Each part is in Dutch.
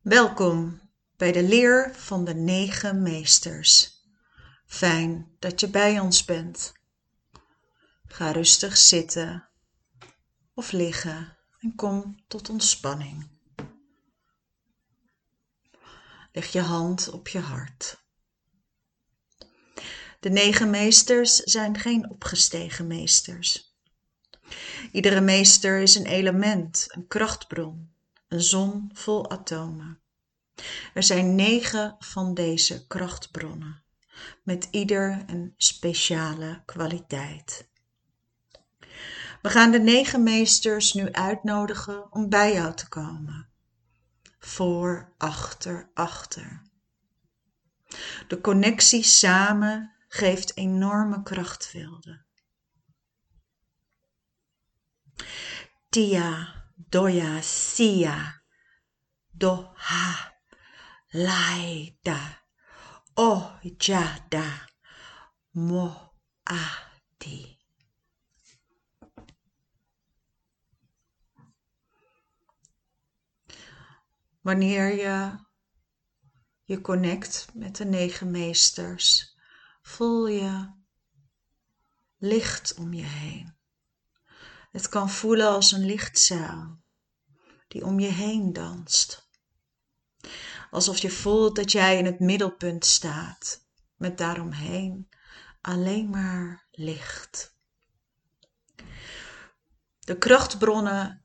Welkom bij de leer van de negen meesters. Fijn dat je bij ons bent. Ga rustig zitten of liggen en kom tot ontspanning. Leg je hand op je hart. De negen meesters zijn geen opgestegen meesters. Iedere meester is een element, een krachtbron, een zon vol atomen. Er zijn negen van deze krachtbronnen, met ieder een speciale kwaliteit. We gaan de negen meesters nu uitnodigen om bij jou te komen. Voor, achter, achter. De connectie samen geeft enorme krachtvelden. Tia, doya, sia, doha, laida, ojada, moati. Wanneer je je connect met de negen meesters, voel je licht om je heen. Het kan voelen als een lichtzaal die om je heen danst. Alsof je voelt dat jij in het middelpunt staat, met daaromheen alleen maar licht. De krachtbronnen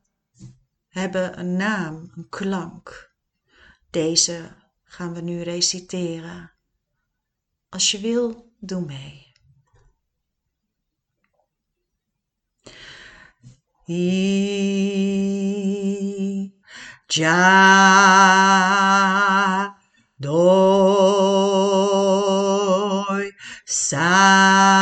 hebben een naam, een klank. Deze gaan we nu reciteren. Als je wil, doe mee. 一加多少？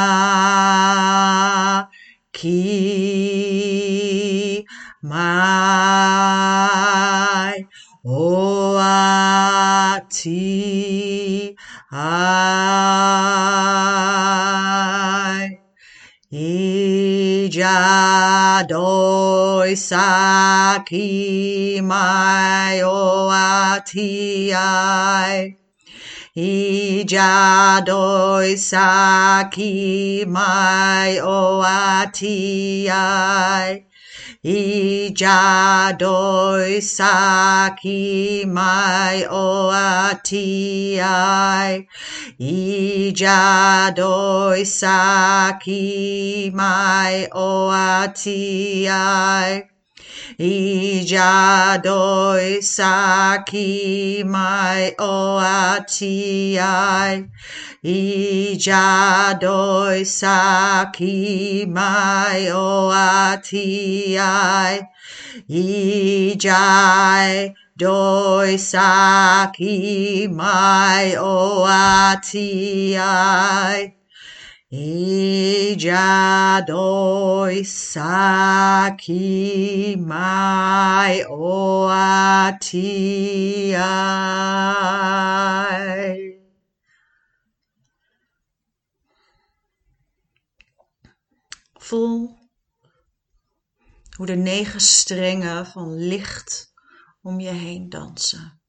Adoi sakimai oatiai. mai sakimai oatiai. I ja doi saki mai o ati ai. I ja doi mai o a ati ai. Ijadoi saki mai oati ai. Ijadoi saki mai oati ai. Ijai doi saki mai oati ai. Saki mai. Voel hoe de negen strengen van licht om je heen dansen.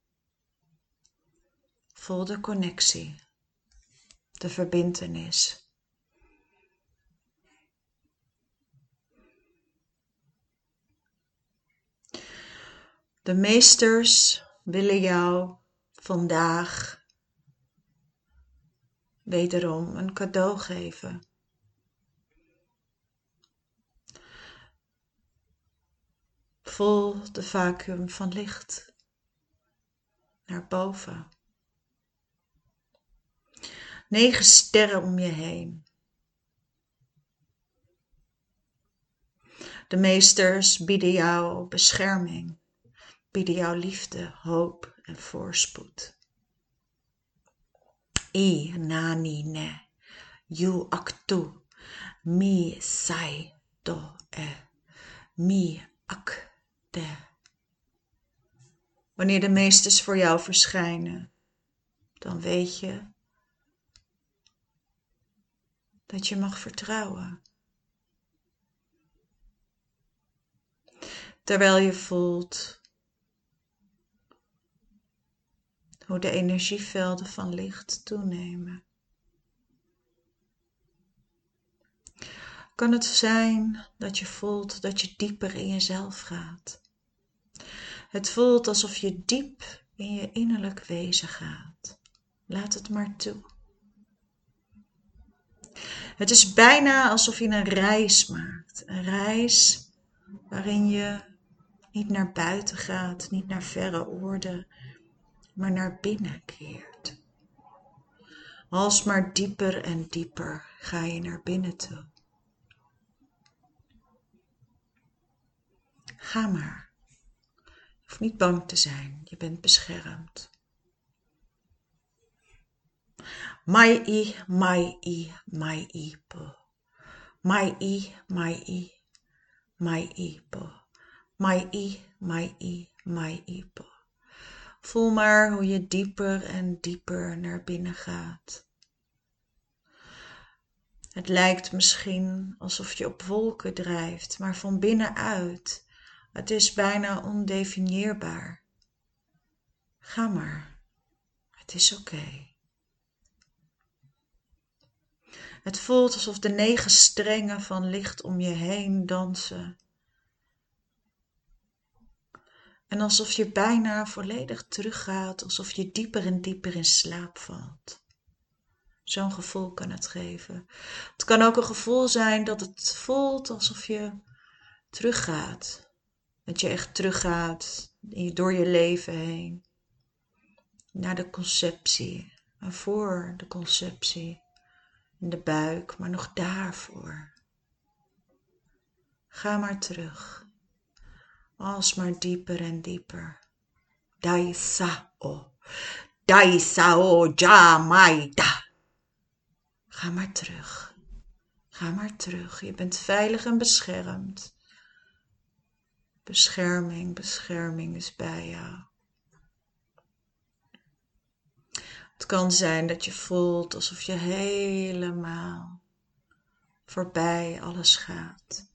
Voel de connectie, de verbintenis. De meesters willen jou vandaag wederom een cadeau geven. Voel de vacuüm van licht naar boven. Negen sterren om je heen. De meesters bieden jou bescherming, bieden jou liefde, hoop en voorspoed. I nani ne, you aktu, mi sai do e, mi ak de. Wanneer de meesters voor jou verschijnen, dan weet je dat je mag vertrouwen. Terwijl je voelt Hoe de energievelden van licht toenemen. Kan het zijn dat je voelt dat je dieper in jezelf gaat? Het voelt alsof je diep in je innerlijk wezen gaat. Laat het maar toe. Het is bijna alsof je een reis maakt. Een reis waarin je niet naar buiten gaat, niet naar verre oorden, maar naar binnen keert. Alsmaar dieper en dieper ga je naar binnen toe. Ga maar. Je hoeft niet bang te zijn, je bent beschermd. Mai i, mai i, mai i po. Mai i, mai i, mai i po. Mai i, mai i, mai i. Voel maar hoe je dieper en dieper naar binnen gaat. Het lijkt misschien alsof je op wolken drijft, maar van binnenuit. Het is bijna ondefinieerbaar. Ga maar. Het is oké. Het voelt alsof de negen strengen van licht om je heen dansen. En alsof je bijna volledig teruggaat, alsof je dieper en dieper in slaap valt. Zo'n gevoel kan het geven. Het kan ook een gevoel zijn dat het voelt alsof je teruggaat. Dat je echt teruggaat door je leven heen. Naar de conceptie en voor de conceptie in de buik, maar nog daarvoor. Ga maar terug, alsmaar dieper en dieper. Daisao, Daisao Jamaida. Ga maar terug, ga maar terug. Je bent veilig en beschermd. Bescherming, bescherming is bij jou. Het kan zijn dat je voelt alsof je helemaal voorbij alles gaat.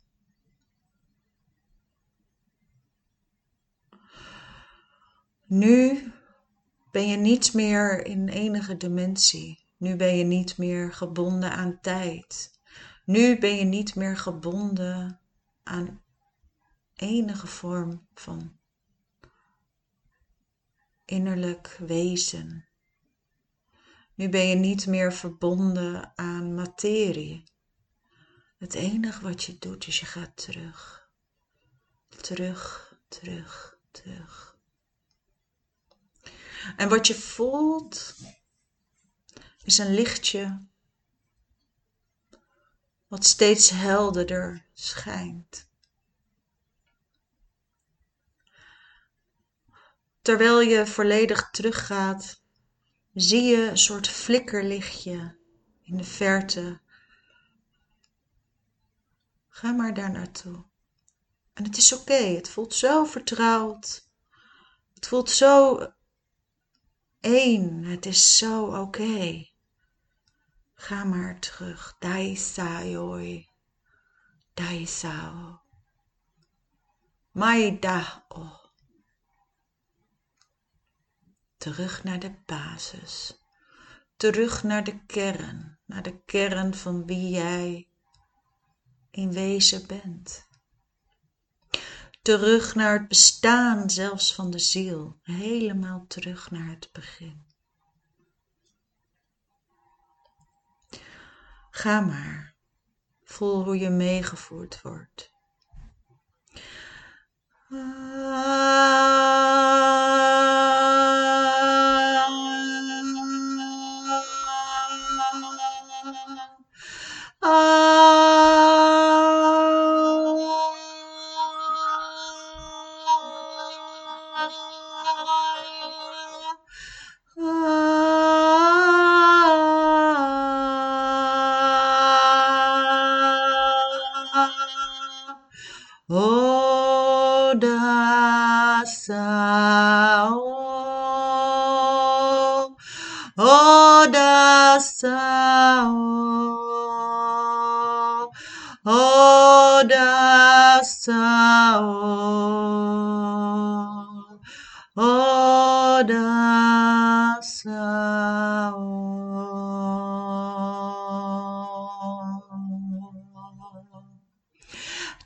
Nu ben je niet meer in enige dimensie. Nu ben je niet meer gebonden aan tijd. Nu ben je niet meer gebonden aan enige vorm van innerlijk wezen. Nu ben je niet meer verbonden aan materie. Het enige wat je doet is je gaat terug. Terug, terug, terug. En wat je voelt is een lichtje wat steeds helderder schijnt. Terwijl je volledig teruggaat zie je een soort flikkerlichtje in de verte. Ga maar daar naartoe. En het is oké, het voelt zo vertrouwd. Het voelt zo één, het is zo oké. Ga maar terug. Dai sayoi. Dai sao. Mai da o terug naar de basis, terug naar de kern, naar de kern van wie jij in wezen bent. Terug naar het bestaan zelfs van de ziel, helemaal terug naar het begin. Ga maar, voel hoe je meegevoerd wordt. Oda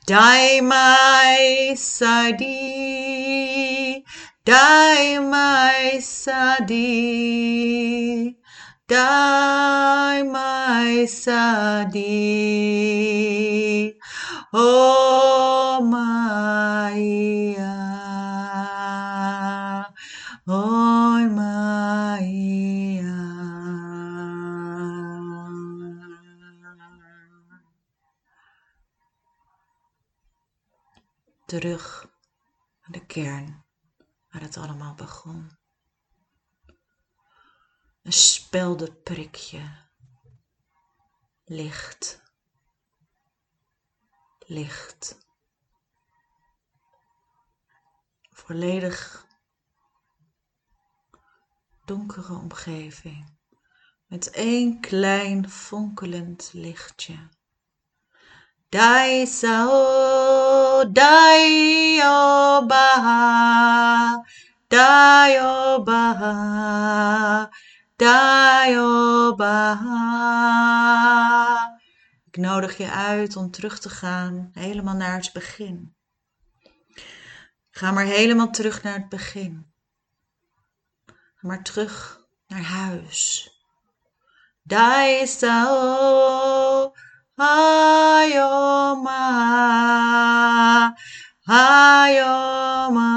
Dai mai sadi, dai mai sadi, dai mai sadi, speldenprikje. Licht. Licht. Volledig donkere omgeving. Met één klein fonkelend lichtje. Dai sao, dai obaha, dai obaha, dai obaha. Ik nodig je uit om terug te gaan, helemaal naar het begin. Ga maar helemaal terug naar het begin. Ga maar terug naar huis. Ayoma, Ayoma,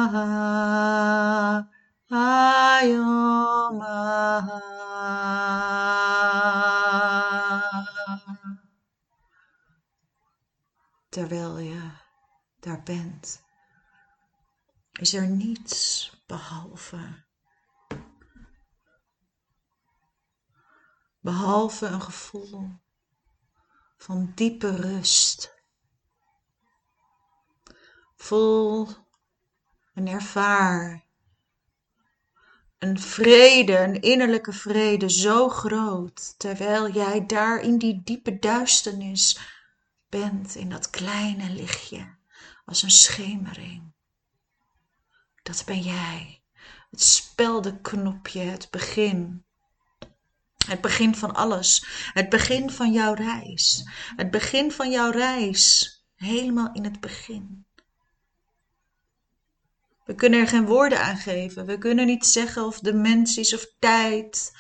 Ayoma. Terwijl je daar bent, is er niets behalve. Behalve een gevoel van diepe rust. Voel en ervaar een vrede, een innerlijke vrede zo groot, terwijl jij daar in die diepe duisternis bent, in dat kleine lichtje, als een schemering. Dat ben jij, het speldenknopje, het begin het begin van alles. Het begin van jouw reis. Het begin van jouw reis. Helemaal in het begin. We kunnen er geen woorden aan geven. We kunnen niet zeggen of dimensies of tijd.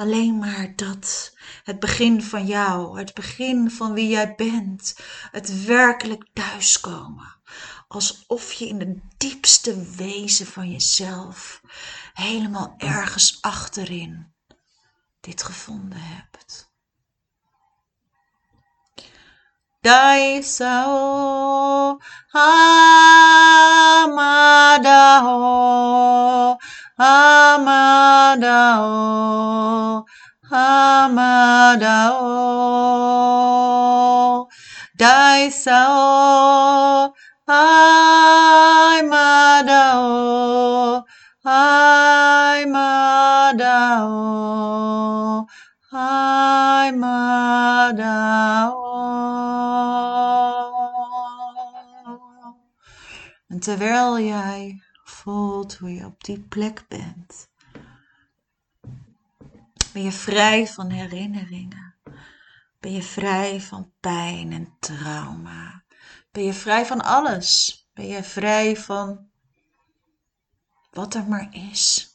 Alleen maar dat. Het begin van jou. Het begin van wie jij bent. Het werkelijk thuiskomen. Alsof je in de diepste wezen van jezelf helemaal ergens achterin dit gevonden hebt. Dai sao amadao amadao amadao Dai sao amadao amadao En terwijl jij hoe je op die plek bent, ben je vrij van herinneringen. Ben je vrij van pijn en trauma. Ben je vrij van alles. Ben je vrij van wat er maar is.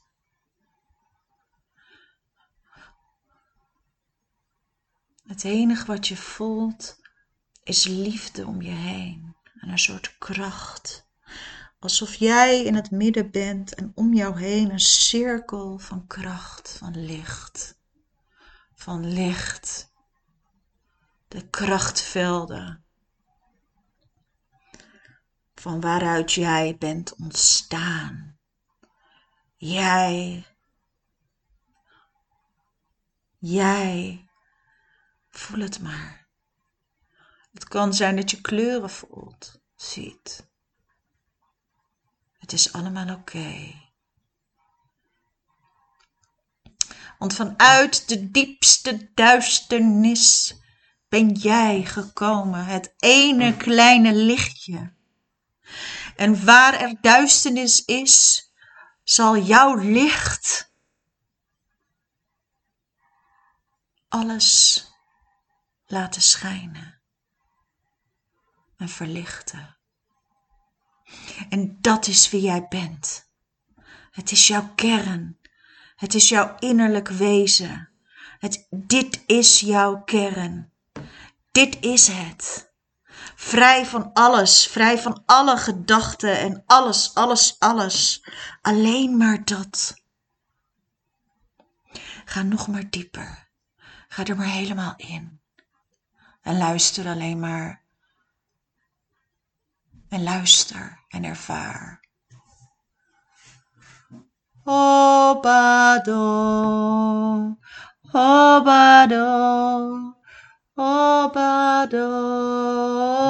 Het enige wat je voelt is liefde om je heen en een soort kracht. Alsof jij in het midden bent en om jou heen een cirkel van kracht, van licht. Van licht. De krachtvelden. Van waaruit jij bent ontstaan. Jij. Jij Voel het maar. Het kan zijn dat je kleuren voelt, ziet. Het is allemaal oké. Want vanuit de diepste duisternis ben jij gekomen, het ene kleine lichtje. En waar er duisternis is, zal jouw licht alles laten schijnen en verlichten. En dat is wie jij bent. Het is jouw kern. Het is jouw innerlijk wezen. Het, dit is jouw kern. Dit is het. Vrij van alles, vrij van alle gedachten en alles, alles, alles. Alleen maar dat. Ga nog maar dieper. Ga er maar helemaal in. En luister alleen maar. En luister en ervaar. Obado, Obado, Obado,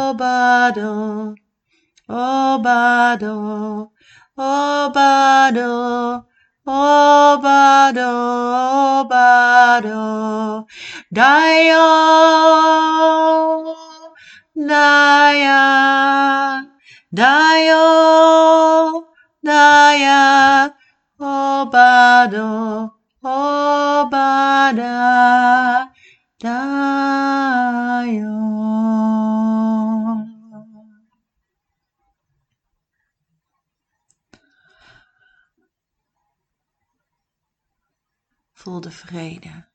Obado, Obado, Obado, Obado, Obado, Dayo, daya, obado, obada, dayo. Voel de vrede.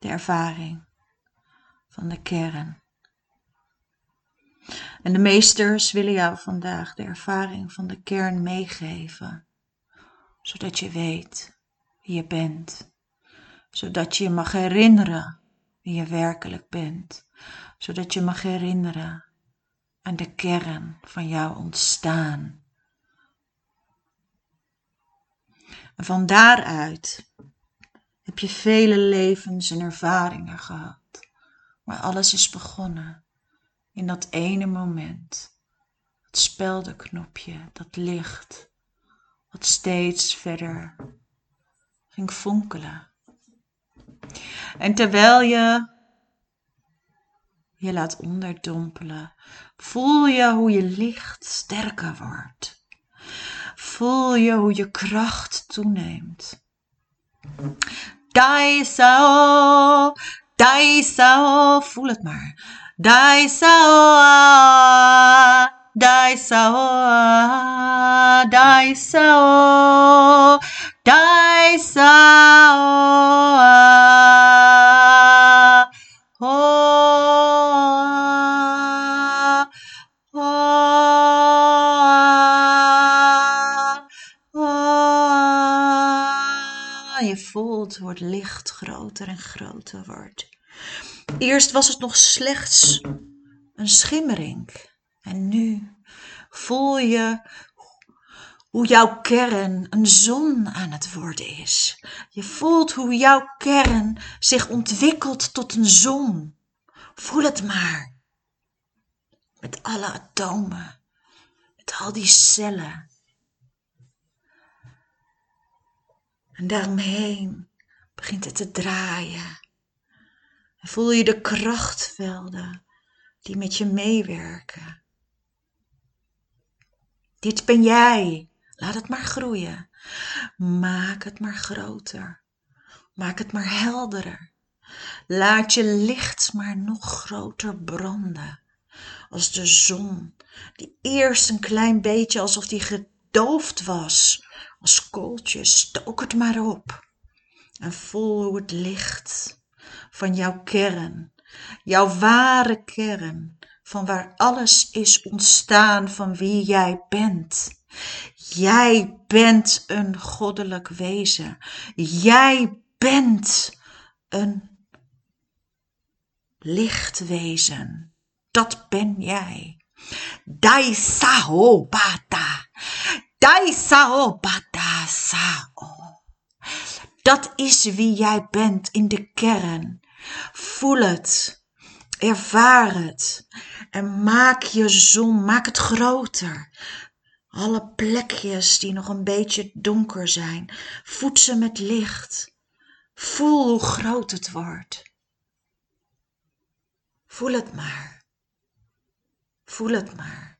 De ervaring van de kern. En de meesters willen jou vandaag de ervaring van de kern meegeven, zodat je weet wie je bent, zodat je je mag herinneren wie je werkelijk bent, zodat je mag herinneren aan de kern van jouw ontstaan. Van daaruit heb je vele levens en ervaringen gehad. Alles is begonnen in dat ene moment. Het speldenknopje, dat licht, wat steeds verder ging fonkelen. En terwijl je je laat onderdompelen, voel je hoe je licht sterker wordt. Voel je hoe je kracht toeneemt. Dai sao, dai sao, voel het maar. Dai sao, dai sao, dai sao, dai sao. Oh, je het licht groter en groter wordt. Eerst was het nog slechts een schimmering. En nu voel je hoe jouw kern een zon aan het worden is. Je voelt hoe jouw kern zich ontwikkelt tot een zon. Voel het maar. Met alle atomen, met al die cellen. En daaromheen begint het te draaien. En voel je de krachtvelden die met je meewerken. Dit ben jij. Laat het maar groeien. Maak het maar groter. Maak het maar helderder. Laat je licht maar nog groter branden. Als de zon, die eerst een klein beetje alsof die gedoofd was. Als kooltjes, stook het maar op. En voel hoe het licht van jouw kern, jouw ware kern, van waar alles is ontstaan van wie jij bent. Jij bent een goddelijk wezen. Jij bent een lichtwezen. Dat ben jij. Dai bata. Dai bata sao. Dat is wie jij bent in de kern. Voel het. Ervaar het. En maak je zon, maak het groter. Alle plekjes die nog een beetje donker zijn, voed ze met licht. Voel hoe groot het wordt. Voel het maar. Voel het maar.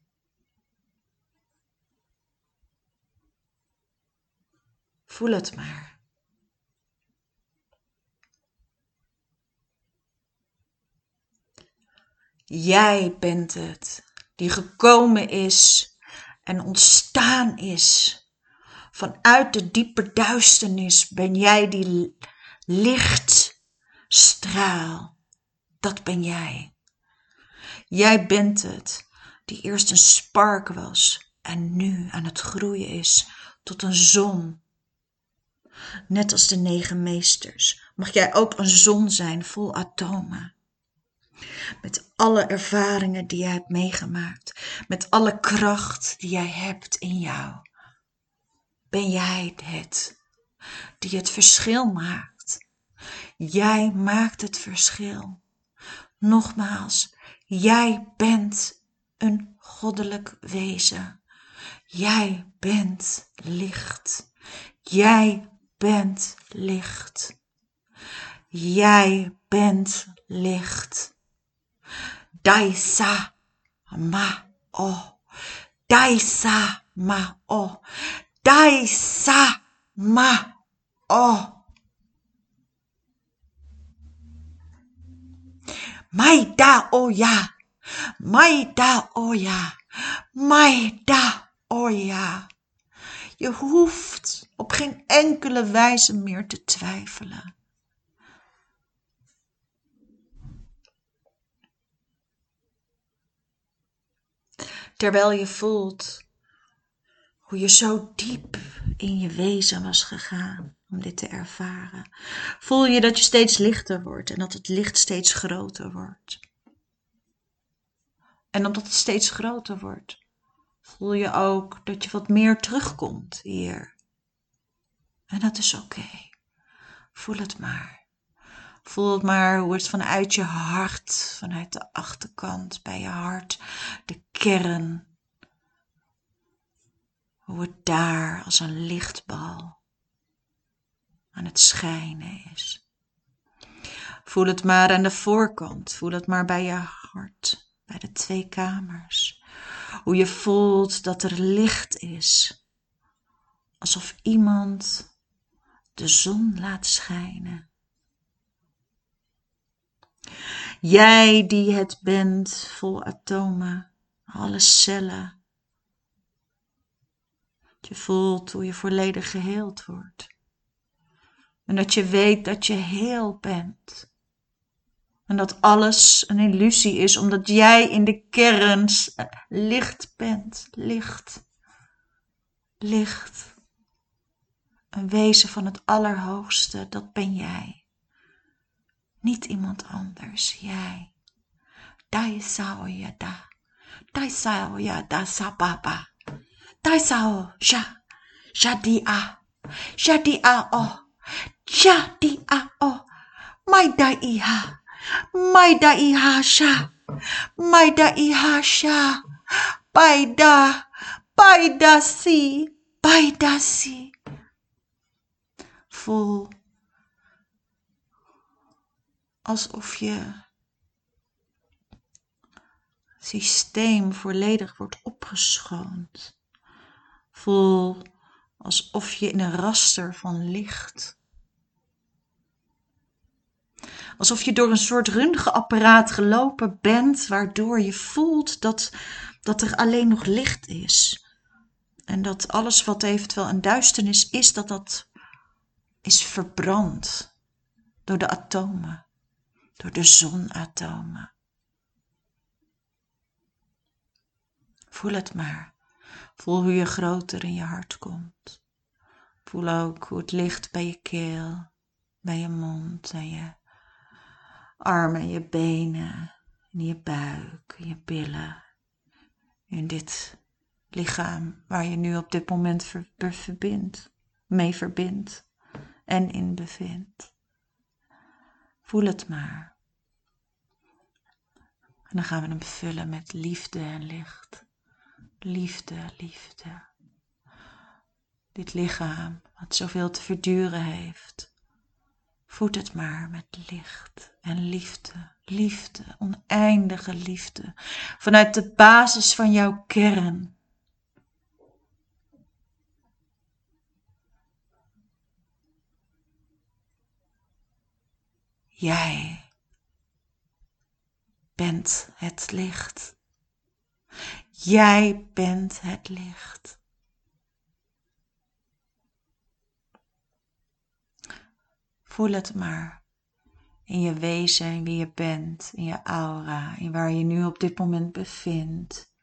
Voel het maar. Jij bent het die gekomen is en ontstaan is. Vanuit de diepe duisternis ben jij die lichtstraal. Dat ben jij. Jij bent het die eerst een spark was en nu aan het groeien is tot een zon. Net als de negen meesters mag jij ook een zon zijn vol atomen. Met alle ervaringen die jij hebt meegemaakt, met alle kracht die jij hebt in jou, ben jij het die het verschil maakt. Jij maakt het verschil. Nogmaals, jij bent een goddelijk wezen. Jij bent licht. Jij bent licht. Jij bent licht. Daisa ma o. Daisa ma o. Daisa ma o. Maida oya. Maida oya. Maida oya. Je hoeft op geen enkele wijze meer te twijfelen. Terwijl je voelt hoe je zo diep in je wezen was gegaan om dit te ervaren. Voel je dat je steeds lichter wordt en dat het licht steeds groter wordt. En omdat het steeds groter wordt, voel je ook dat je wat meer terugkomt hier. En dat is oké. Voel het maar. Voel het maar hoe het vanuit je hart, vanuit de achterkant bij je hart, de kern, hoe het daar als een lichtbal aan het schijnen is. Voel het maar aan de voorkant, voel het maar bij je hart, bij de twee kamers. Hoe je voelt dat er licht is, alsof iemand de zon laat schijnen. Jij die het bent, vol atomen, alle cellen. Je voelt hoe je volledig geheeld wordt. En dat je weet dat je heel bent. En dat alles een illusie is, omdat jij in de kern licht bent. Licht. Licht. Een wezen van het Allerhoogste, dat ben jij. Niet iemand anders, jij. Dai sao ya da. Dai sao ya da sababa. Dai sao sha. Shadi a. Shadi a o. Shadi a o. Mai dai iha. Mai dai iha sha. Mai dai iha sha. Baida. Baida si. Baida si. Voel alsof je systeem volledig wordt opgeschoond. Voel alsof je in een raster van licht. Alsof je door een soort röntgenapparaat gelopen bent, waardoor je voelt dat, dat er alleen nog licht is. En dat alles wat eventueel een duisternis is, dat dat is verbrand door de atomen, door de zonatomen. Voel het maar. Voel hoe je groter in je hart komt. Voel ook hoe het licht bij je keel, bij je mond en je armen en je benen, in je buik, in je billen. In dit lichaam waar je nu op dit moment verbindt, mee verbindt en in bevindt. Voel het maar. En dan gaan we hem vullen met liefde en licht. Liefde, liefde. Dit lichaam wat zoveel te verduren heeft. Voed het maar met licht en liefde, liefde, oneindige liefde. Vanuit de basis van jouw kern Jij bent het licht. Jij bent het licht. Voel het maar in je wezen, wie je bent, in je aura, in waar je nu op dit moment bevindt.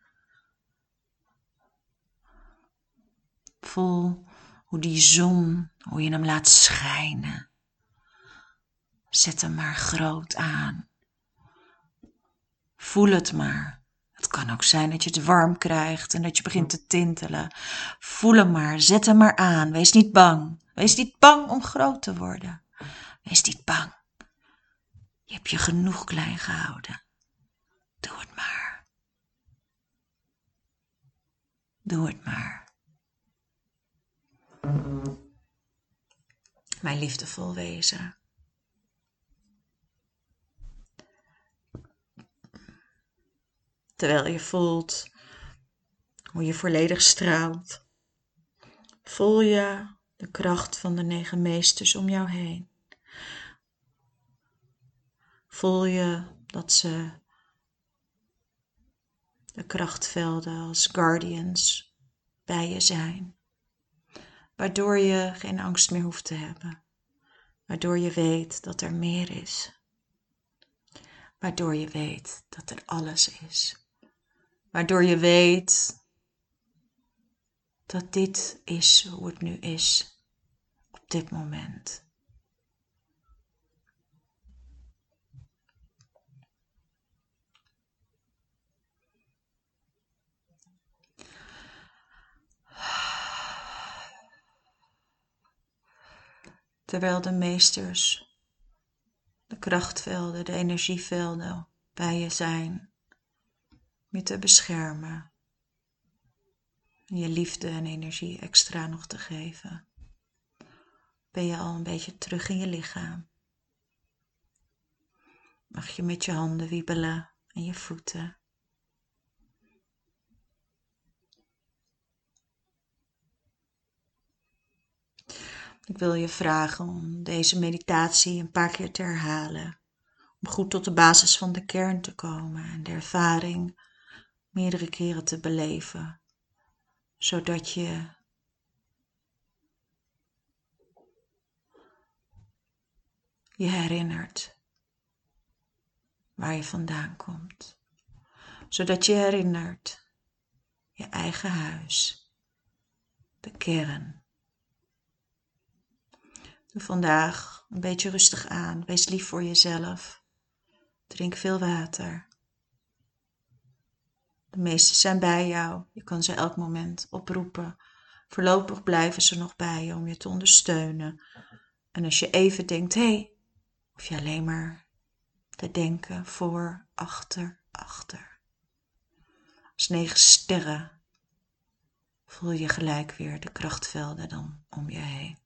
Voel hoe die zon, hoe je hem laat schijnen. Zet hem maar groot aan. Voel het maar. Het kan ook zijn dat je het warm krijgt en dat je begint te tintelen. Voel hem maar, zet hem maar aan. Wees niet bang. Wees niet bang om groot te worden. Wees niet bang. Je hebt je genoeg klein gehouden. Doe het maar. Doe het maar. Mijn liefdevol wezen. Terwijl je voelt hoe je volledig straalt, voel je de kracht van de negen meesters om jou heen. Voel je dat ze de krachtvelden als guardians bij je zijn, waardoor je geen angst meer hoeft te hebben, waardoor je weet dat er meer is, waardoor je weet dat er alles is, waardoor je weet dat dit is hoe het nu is op dit moment. terwijl de meesters, de krachtvelden, de energievelden bij je zijn, je te beschermen, en je liefde en energie extra nog te geven. Ben je al een beetje terug in je lichaam? Mag je met je handen wiebelen en je voeten? Ik wil je vragen om deze meditatie een paar keer te herhalen. Om goed tot de basis van de kern te komen en de ervaring meerdere keren te beleven. Zodat je je herinnert waar je vandaan komt. Zodat je herinnert je eigen huis, de kern Doe vandaag een beetje rustig aan. Wees lief voor jezelf. Drink veel water. De meesten zijn bij jou. Je kan ze elk moment oproepen. Voorlopig blijven ze nog bij je om je te ondersteunen. En als je even denkt, hé, hey, hoef je alleen maar te denken voor, achter, achter. Als negen sterren voel je gelijk weer de krachtvelden dan om je heen.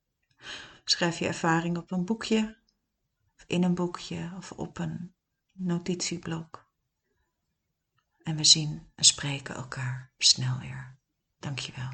Schrijf je ervaring op een boekje, of in een boekje of op een notitieblok. En we zien en spreken elkaar snel weer. Dankjewel.